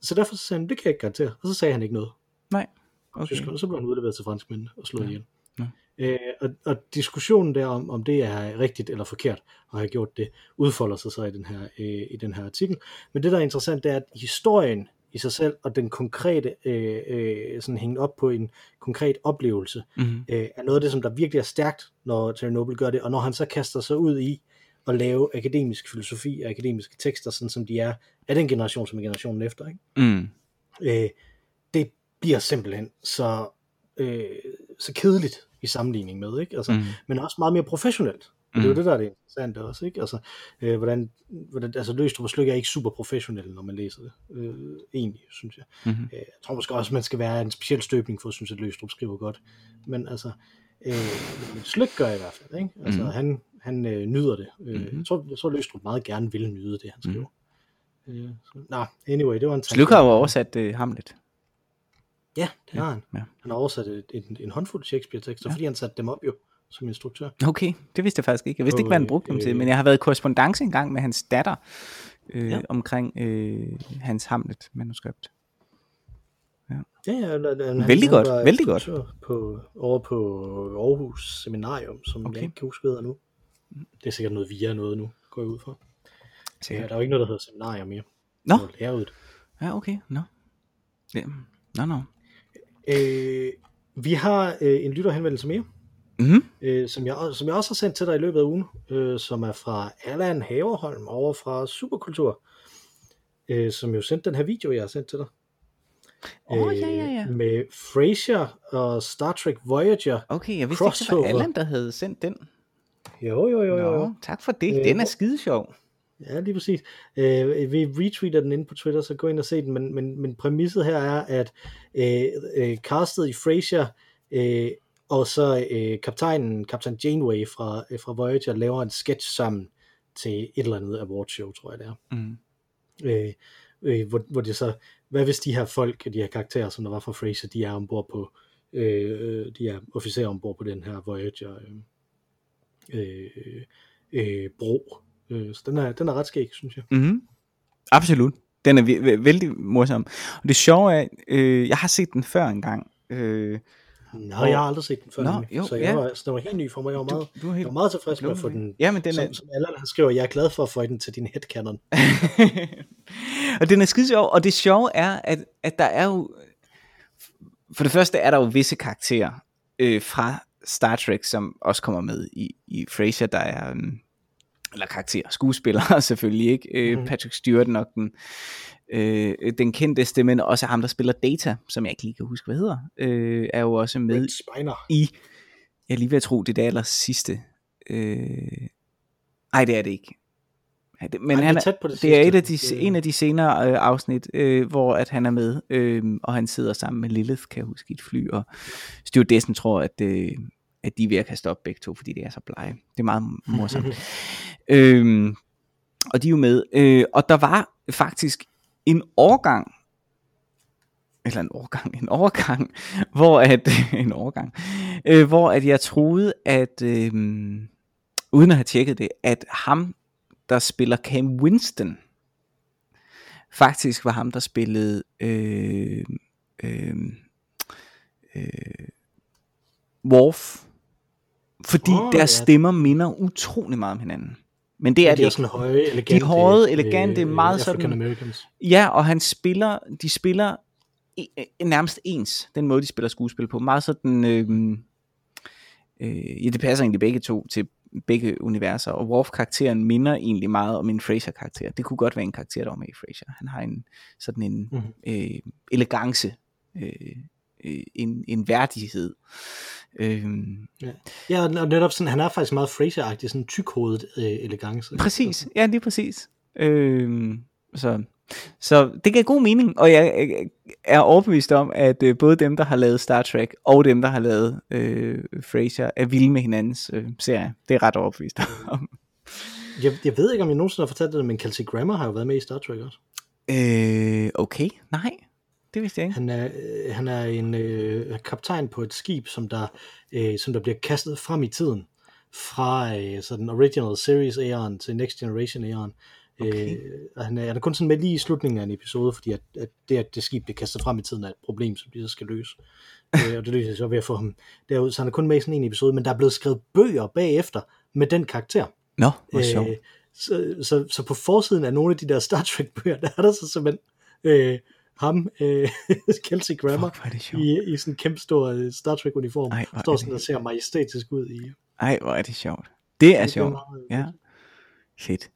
Så derfor så sagde han, det kan jeg ikke garantere, og så sagde han ikke noget Nej. okay. Okay. tyskerne, så blev han udleveret til franskmændene og slået Ja. ihjel. Ja. Øh, og, og diskussionen der om, om det er rigtigt eller forkert at have gjort det, udfolder sig så i den her, øh, i den her artikel. Men det der er interessant, det er, at historien i sig selv og den konkrete, øh, øh, sådan hængt op på en konkret oplevelse, Mm. øh, er noget af det, som der virkelig er stærkt, når Noble gør det, og når han så kaster sig ud i at lave akademisk filosofi og akademiske tekster, sådan som de er af den generation, som er generationen efter, ikke? Mm. øh, det bliver simpelthen så, øh, så kedeligt i sammenligning med, ikke? Altså, mm. men også meget mere professionelt. Og det er Mm. jo det, der er det interessante også, ikke? Altså, øh, hvordan, hvordan, altså Løstrup og Slyk er ikke super professionelle, når man læser det, øh, egentlig, synes jeg. Mhm. Øh, jeg tror måske også, man skal være en speciel støbning for at synes, at Løstrup skriver godt. Men altså, øh, men Slyk gør i hvert fald, ikke? Altså, mm. han, han øh, nyder det. Øh, Mhm. jeg, tror, jeg tror, Løstrup meget gerne vil nyde det, han skriver. Mm. Øh, så, nå, anyway, det var en Slyk har jo oversat uh, Hamlet. Ja, det har han. Ja. Han har oversat et, en, en håndfuld Shakespeare-tekster, Ja. ja. fordi han satte dem op jo som instruktør. Okay, det vidste jeg faktisk ikke. Jeg vidste På, ikke, hvad han brugte dem øh, til, men jeg har været i korrespondence engang med hans datter øh, Ja. omkring øh, hans Hamlet-manuskript. Ja, ja, han, han, Vældig han godt, var vældig godt. På, over på Aarhus Seminarium, som Okay. jeg ikke kan huske, hedder nu. Det er sikkert noget via noget nu, går jeg ud fra. Ja, Sikkert. der er jo ikke noget, der hedder seminarium mere. Nå. Det jo læreruddannelse. Ja, okay. Nå. Ja. Nå, nå. Øh, vi har øh, en lytterhenvendelse mere, Mm-hmm. øh, som, jeg, som jeg også har sendt til dig i løbet af ugen, øh, som er fra Allan Haverholm over fra Superkultur, øh, som jo sendte den her video, jeg har sendt til dig. Åh, ja, ja, ja. Øh, med Frasier og Star Trek Voyager. Okay, jeg vidste ikke, det var Crossover. Allan, der havde sendt den. Jo, jo, jo, jo. Nå, tak for det. Øh, Den er skide sjov. Ja, lige præcis. Øh, vi retweeter den inde på Twitter, så gå ind og se den, men, men, men præmisset her er, at øh, øh, castet i Frasier, øh, og så øh, kaptajnen, kaptajn Janeway fra, øh, fra Voyager, laver en sketch sammen til et eller andet awardshow, tror jeg det er. Mm. Øh, øh, hvor, hvor det så, hvad hvis de her folk, de her karakterer, som der var fra Frasier, de er ombord på, øh, de er officerer ombord på den her Voyager øh, øh, øh, bro. Øh, så den er, den er ret skæg, synes jeg. Mm-hmm. Absolut. Den er vældig morsom. Og det sjove er, øh, jeg har set den før en gang. Øh, Og- jeg har aldrig set den før, Nå, jo, så jeg ja. var, så den var helt ny for mig. Jeg var meget, du er helt... jeg var meget tilfreds med at få den, Ja, men den er, som, som Allan han skriver, jeg er glad for at få den til din headcanon. og den er skide sjov, og det sjove er, at, at der er jo, for det første er der jo visse karakterer øh, fra Star Trek, som også kommer med i, i Frasier, der er, um, eller karakterer, skuespillere selvfølgelig, ikke? Øh, Mhm. Patrick Stewart nok den, øh, den kendteste, men også ham, der spiller Data, som jeg ikke lige kan huske, hvad hedder, øh, er jo også med i, jeg lige ved at tro, det er aller sidste. Øh, ej, det er det ikke. Ja, det, men Han er han er, tæt på det det er et af de, Det- en af de senere øh, afsnit, øh, hvor at han er med, øh, og han sidder sammen med Lilith, kan jeg huske, i et fly, og stewardessen tror, at, øh, at de er ved at kaste op begge to, fordi det er så blege. Det er meget morsomt. øhm, og de er jo med. Øh, og der var faktisk en overgang, eller en overgang, en overgang, hvor at, en overgang, øh, hvor at jeg troede, at, øh, uden at have tjekket det, at ham, der spiller Cam Winston, faktisk var ham, der spillede øh, øh, øh, Worf, fordi oh, deres ja. stemmer minder utrolig meget om hinanden. Men det er det de er ikke. sådan høje, elegante. høje, elegante, meget sådan-. Ja, og han spiller, de spiller e- nærmest ens, den måde de spiller skuespil på. Meget sådan, øh, øh, ja det passer egentlig begge to til begge universer, og Worf-karakteren minder egentlig meget om en Frasier-karakter. Det kunne godt være en karakter, der var med i Frasier. Han har en sådan en Mhm. øh, elegance, øh, øh, en, en værdighed. Øh, Ja, og netop sådan, han er faktisk meget Fraser-agtig, sådan tykhovedet øh, elegance. Præcis, ja lige præcis. Øh, så, så det giver god mening, og jeg er overbevist om, at øh, både dem, der har lavet Star Trek, og dem, der har lavet øh, Frasier, er vilde med hinandens øh, serie. Det er ret overbevist om. Jeg, jeg ved ikke, om jeg nogensinde har fortalt det, men Kelsey Grammer har jo været med i Star Trek også. øh, okay, nej, det vidste jeg ikke. Han er, øh, han er en øh, kaptajn på et skib, som der, øh, som der bliver kastet frem i tiden. Fra øh, så den original series æren til Next Generation æren. Okay. Øh, han, er, han er kun sådan med lige i slutningen af en episode, fordi at, at det, at det skib bliver kastet frem i tiden, er et problem, som de så skal løse. øh, og det løser så ved at få ham derud. Så han er kun med i sådan en episode, men der er blevet skrevet bøger bagefter med den karakter. Nå, hvor sjovt. Øh, så, så, så på forsiden af nogle af de der Star Trek bøger, der er der så simpelthen øh, ham, øh, Kelsey Grammer, Fuck, i, i sådan en kæmpe stor øh, Star Trek uniform, Ej, er står det sådan og ser majestætisk ud i. Ej, hvor er det sjovt. Det er det sjovt. meget- Ja, fedt. Øh,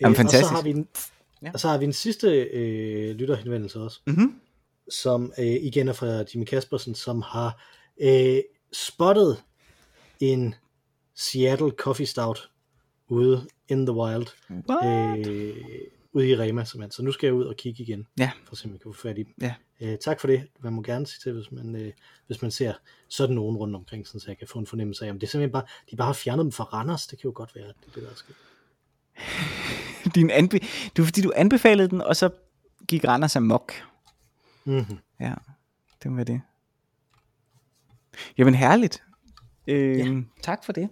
Jamen, Og så fantastisk. har vi en, Ja. og så har vi en sidste øh, lytterhenvendelse også, Mm-hmm. som øh, igen er fra Jimmy Kaspersen, som har øh, spottet en Seattle Coffee Stout ude in the wild. What? øh, ude i Rema, simpelthen. Så nu skal jeg ud og kigge igen, Ja. for at se, om jeg kan få fat i dem. Ja. Øh, tak for det. Man må gerne sige til, hvis man, øh, hvis man ser sådan nogen rundt omkring, sådan, så jeg kan få en fornemmelse af, om det er simpelthen bare, de bare har fjernet dem fra Randers. Det kan jo godt være, at det er det, der er sket. Din anbe- var fordi, du anbefalede den, og så gik Randers amok. Mm-hmm. Ja, det var det. Jamen herligt. Øh, Ja. Tak for det.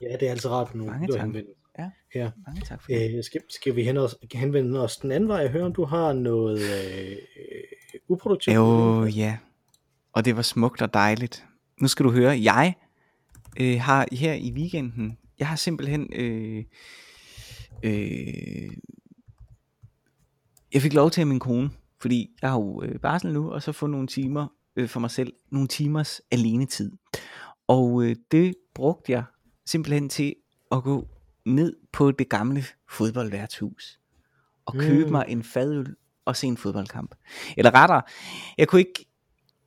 Ja, det er altså rart nu. Mange du tak. henvende. Ja. Her. Mange tak for det. Øh, skal, skal vi hen os, henvende os den anden vej og høre, om du har noget øh, uproduktivt? Jo, ja. Og det var smukt og dejligt. Nu skal du høre, jeg øh, har her i weekenden, jeg har simpelthen, øh, øh, jeg fik lov til af min kone, fordi jeg har jo øh, barsel nu, og så få nogle timer øh, for mig selv, nogle timers alenetid. Og øh, det brugte jeg simpelthen til at gå ned på det gamle fodboldværtshus og købe Mm. mig en fadøl og se en fodboldkamp. Eller rettere, jeg kunne ikke,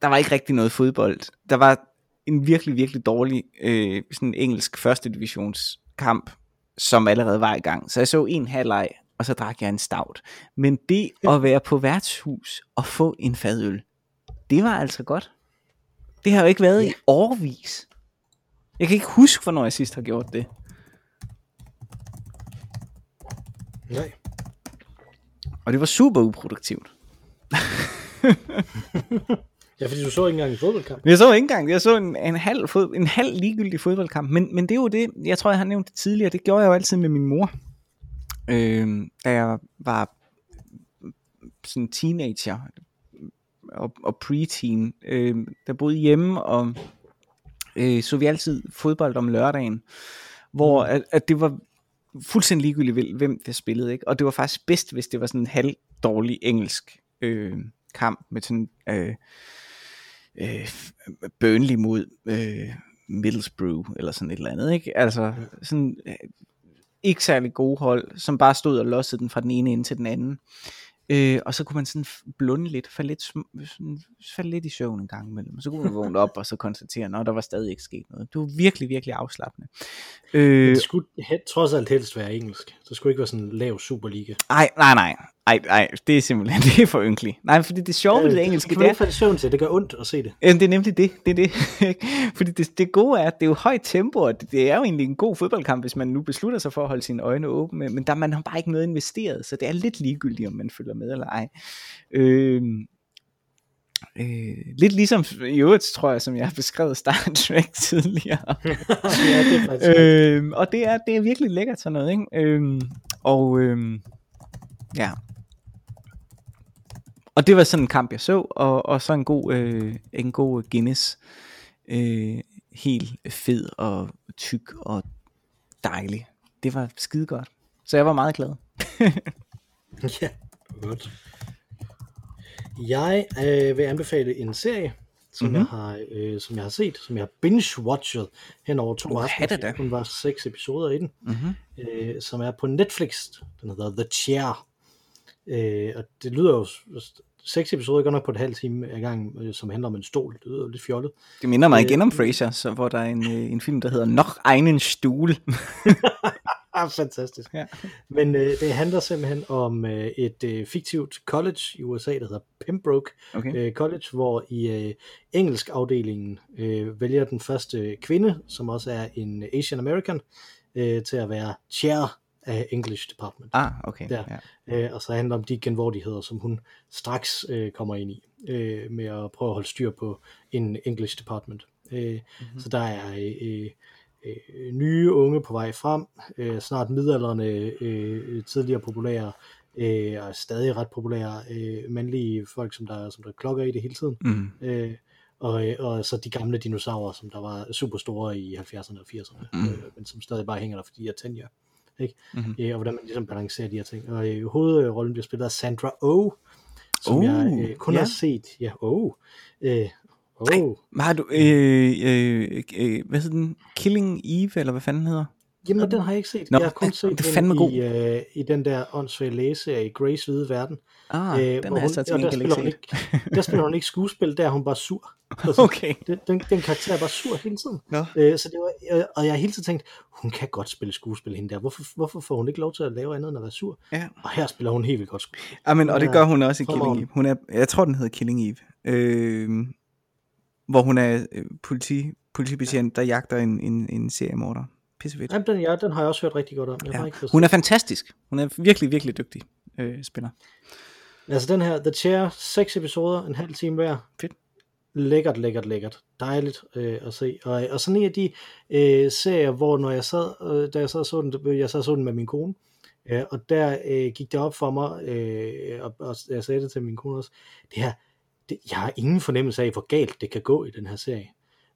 der var ikke rigtig noget fodbold. Der var en virkelig, virkelig dårlig øh, sådan engelsk første divisionskamp, som allerede var i gang. Så jeg så en halvleg, og så drak jeg en stout. Men det at være på værtshus og få en fadøl, det var altså godt. Det har jo ikke været i årvis. Jeg kan ikke huske, hvornår jeg sidst har gjort det. Nej. Og det var super uproduktivt. Ja, fordi du så ikke engang en fodboldkamp. Jeg så ikke engang, jeg så en, en, halv, fod, en halv ligegyldig fodboldkamp, men, men det er jo det, jeg tror, jeg har nævnt det tidligere, det gjorde jeg jo altid med min mor, øh, da jeg var sådan teenager og, og preteen, øh, der boede hjemme, og øh, så vi altid fodbold om lørdagen, hvor at, at det var fuldstændig ligegyldigt, hvem der spillede, ikke? og det var faktisk bedst, hvis det var sådan en halv dårlig engelsk øh, kamp med sådan øh, øh, Burnley mod øh, Middlesbrough, eller sådan et eller andet, ikke? Altså, sådan øh, ikke særlig gode hold, som bare stod og lossede den fra den ene ende til den anden. Øh, og så kunne man sådan blunde lidt, falde lidt, sådan, falde lidt i søvn en gang imellem. Og så kunne man vågne op og så konstatere, at der var stadig ikke sket noget. Det var virkelig, virkelig afslappende. Øh, Det skulle he- trods alt helst være engelsk. Det skulle ikke være sådan lav Superliga. ej, nej, nej. Ej, ej, det er simpelthen det er for ynkeligt. Nej, fordi det sjove ved det engelske, det kan det man er, falde i søvn til. Det gør ondt at se det. Jamen, det er nemlig det. det, er det. Fordi det, det gode er, at det er jo højt tempo, og det, det er jo egentlig en god fodboldkamp, hvis man nu beslutter sig for at holde sine øjne åbne, men der man har bare ikke noget investeret, så det er lidt ligegyldigt, om man følger med eller ej. Øh, øh, lidt ligesom i øvrigt, tror jeg, som jeg har beskrevet Star Trek tidligere. ja, det er øh, øh, og det er, det er virkelig lækkert sådan noget, ikke? Øh, og øh, ja. Og det var sådan en kamp, jeg så, og, og så en god, øh, en god Guinness. Øh, helt fed og tyk og dejlig. Det var skide godt. Så jeg var meget glad. ja, godt. Jeg øh, vil anbefale en serie, som, mm-hmm. jeg har, øh, som jeg har set, som jeg har binge-watchet hen over to aftener. er. Kun var seks episoder i den, Mm-hmm. øh, som er på Netflix. Den hedder The Chair. Øh, og det lyder jo... Seks episoder går nok på et halvt time ad gang, øh, som handler om en stol. Det lyder lidt fjollet. Det minder mig Øh, igen om Frasier, så, hvor der er en, øh, en film, der hedder Noch einen Stuhl. Ah, fantastisk. Ja. Men øh, det handler simpelthen om øh, et øh, fiktivt college i USA, der hedder Pembroke Okay. øh, College, hvor i øh, engelsk afdelingen øh, vælger den første kvinde, som også er en Asian American, øh, til at være chair af English Department. Ah, okay. Der. Ja. Øh, og så handler det om de genvordigheder, som hun straks øh, kommer ind i, øh, med at prøve at holde styr på en English Department. Øh, mm-hmm. Så der er øh, øh, nye unge på vej frem, øh, snart midalderne, øh, tidligere populære, øh, og stadig ret populære øh, mandlige folk, som der, som der klokker i det hele tiden. Mm. Øh, og, og så de gamle dinosaurer, som der var super store i 70'erne og 80'erne, Mm. øh, men som stadig bare hænger der, fordi de er tænder. Ikke? Mhm. Øh, og hvordan man ligesom balancerer de her ting. Og øh, hovedrollen bliver spillet af Sandra Oh, som Oh, jeg øh, kun ja. har set. Ja, oh. Øh, oh. Hvad har du, øh, øh, øh, hvad hedder den? Killing Eve, eller hvad fanden den hedder? Jamen, den har jeg ikke set. Nå, jeg har kun er- set det er den fandme god. i, øh, i den der åndssvage i Grace Hvide Verden. Ah, den hvor har jeg så til og der gengæld ikke spiller, hun set. ikke, der spiller hun ikke skuespil, der er hun bare sur. Altså, Okay. den, den, den karakter er bare sur hele tiden. Nå. Øh, så det var, øh, og jeg har hele tiden tænkt, hun kan godt spille skuespil, hende der. Hvorfor, hvorfor får hun ikke lov til at lave andet end at være sur? Ja. Og her spiller hun helt vildt godt skuespil. Amen, og det Ja, gør hun også i Killing. Eve. Hun er, jeg tror, den hedder Killing Eve. Øh, hvor hun er øh, politi, politibetjent, der jagter en, en, en seriemorder. Pissefedt. Jamen, den, ja, den har jeg også hørt rigtig godt om. Jeg har Ja. ikke fået Hun er fantastisk. Hun er virkelig, virkelig dygtig øh, spiller. Altså den her, The Chair, seks episoder, en halv time hver. Fedt. Lækkert, lækkert, lækkert. Dejligt øh, at se. Og, og sådan en af de øh, serier, hvor når jeg sad, øh, da jeg sad så den, jeg sad så den med min kone, øh, og der øh, gik det op for mig, øh, og, og jeg sagde det til min kone også, det her, det, jeg har ingen fornemmelse af, hvor galt det kan gå i den her serie.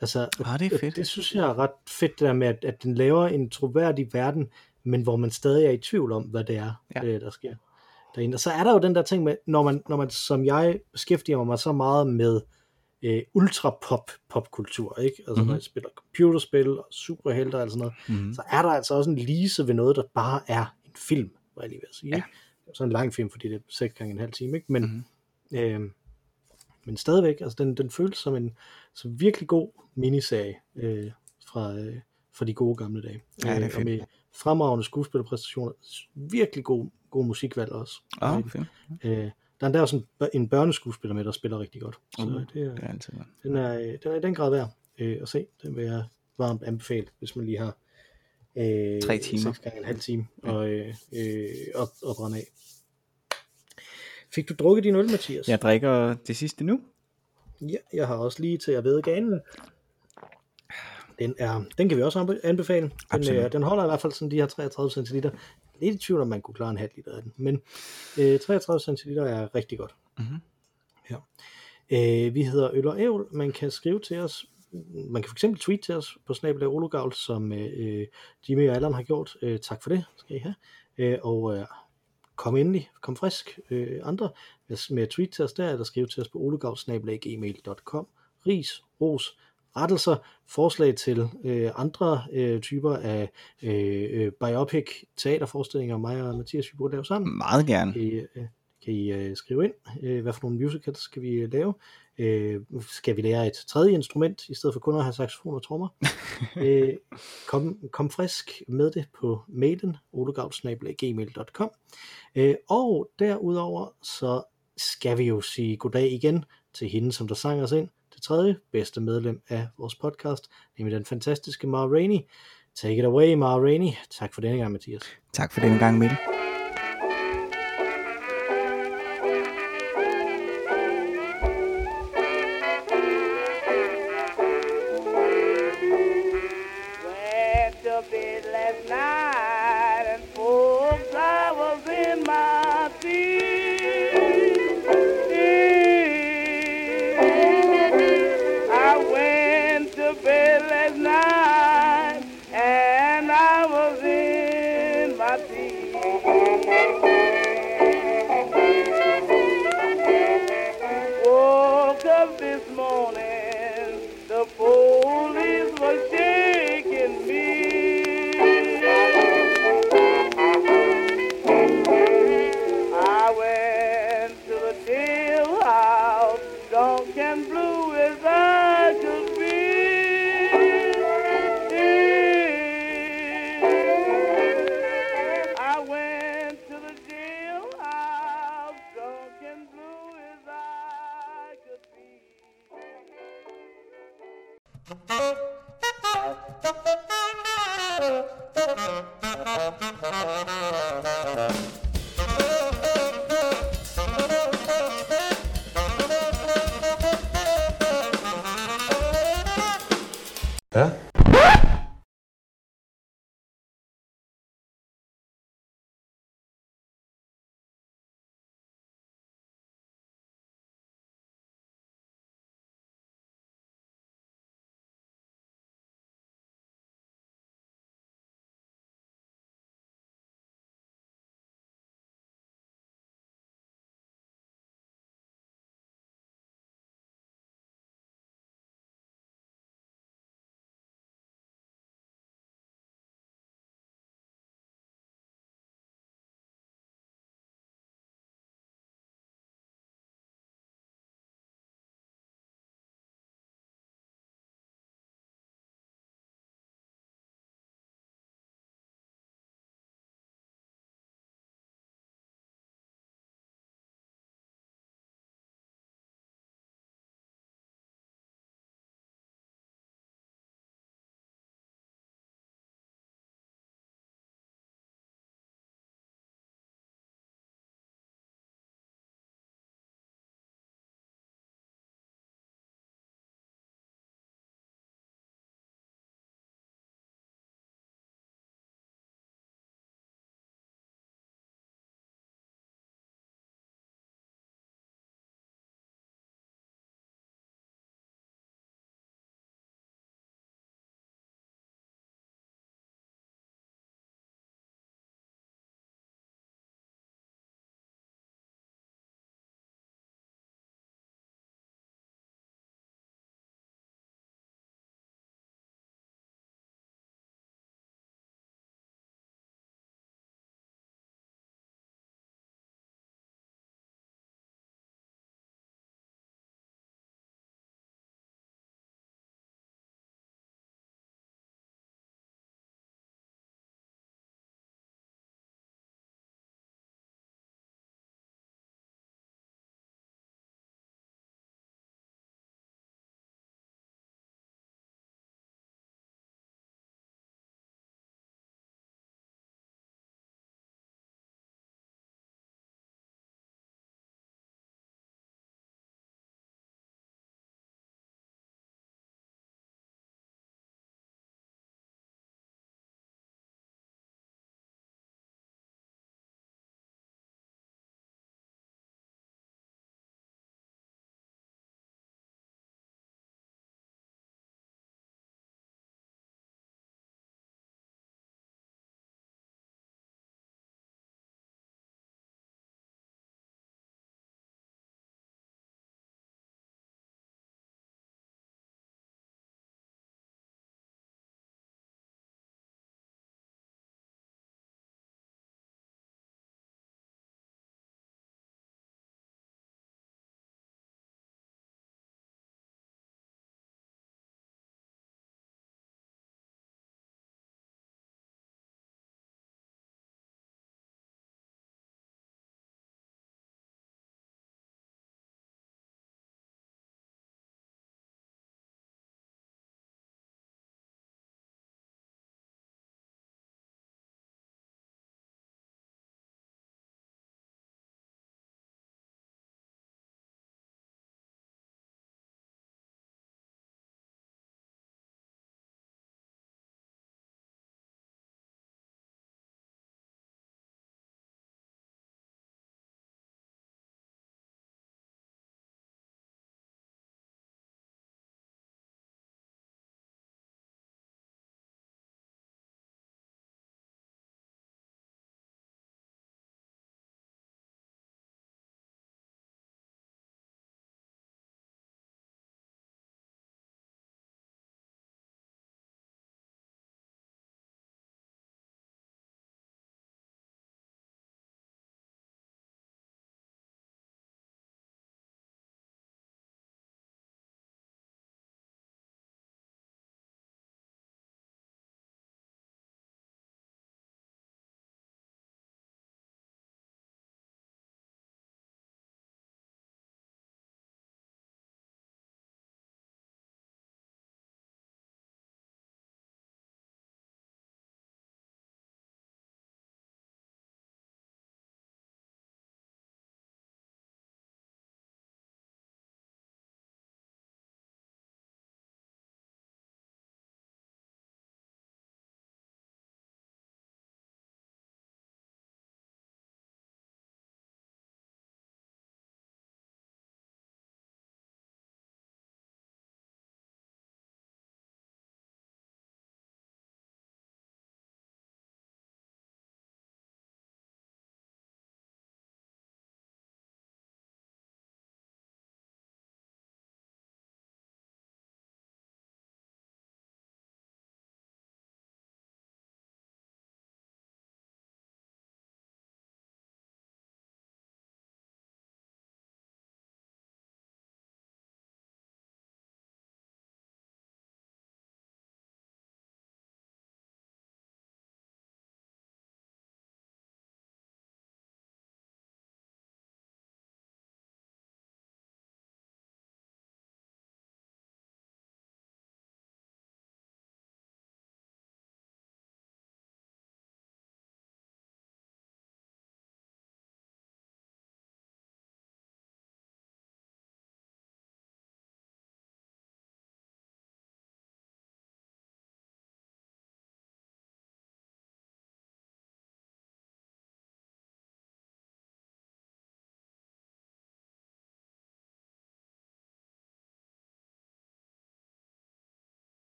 Altså, Ah, det er fedt. Det, det synes jeg er ret fedt, det der med, at, at den laver en troværdig verden, men hvor man stadig er i tvivl om, hvad det er, Ja. øh, der sker derinde. Og så er der jo den der ting med, når man, når man som jeg beskæftiger mig så meget med øh, ultra-pop popkultur, ikke? Altså Mhm. mm-hmm. når jeg spiller computerspil og superhelter og sådan noget, Mm. så er der altså også en lise ved noget, der bare er en film, var jeg lige ved at sige. Ja. Ikke? Så en lang film, fordi det er 6 gange en halv time, ikke? Men, Mhm. mm-hmm. øh, men stadigvæk, altså den, den føles som en så virkelig god miniserie øh, fra, øh, fra de gode gamle dage. Ja, det er Øh, fedt. og med fremragende skuespillerpræstationer, virkelig god, god musikvalg også. Ah, Øh, fedt. Øh, der er endda også en, en børneskuespiller med, der spiller rigtig godt. Så Uh, det er, Det er altid godt. den, er, øh, den er i den grad værd øh, at se. Den vil jeg varmt anbefale, hvis man lige har øh, Tre timer. 6 gange en halv time og, øh, øh, op, og brænde af. Fik du drukket din øl, Mathias? Jeg drikker det sidste nu. Ja, jeg har også lige til at vide ganen. Den, er, den kan vi også anbe- anbefale. Den, Absolut. øh, den holder i hvert fald sådan de her 33 centiliter. Lidt i tvivl om man kunne klare en halv liter af den, men øh, 33 centiliter er rigtig godt. Mhm. Ja. Øh, vi hedder Øl og Ævl. Man kan skrive til os. Man kan fx tweet til os på snabelag Ologavl, som øh, Jimmy og Allan har gjort. Øh, tak for det, skal I have. Øh, og øh, kom endelig, kom frisk øh, andre med, med tweet til os der, eller skrive til os på olegavl.gmail.com. Ris, ros, rettelser, forslag til øh, andre øh, typer af øh, øh, biopic teaterforestillinger, mig og Mathias, vi burde lave sammen. Meget gerne. Det, øh, kan I øh, skrive ind, øh, hvad for nogle musicals skal vi øh, lave. Øh, skal vi lære et tredje instrument, i stedet for kun at have saxofon og trommer. øh, kom, kom frisk med det på mailen, olegavl.gmail.com. Øh, og derudover, så skal vi jo sige goddag igen til hende, som der sang os ind, det tredje bedste medlem af vores podcast, nemlig den fantastiske Mara Rainey. Take it away, Mara Rainey. Tak for denne gang, Mathias. Tak for denne gang, Mikkel.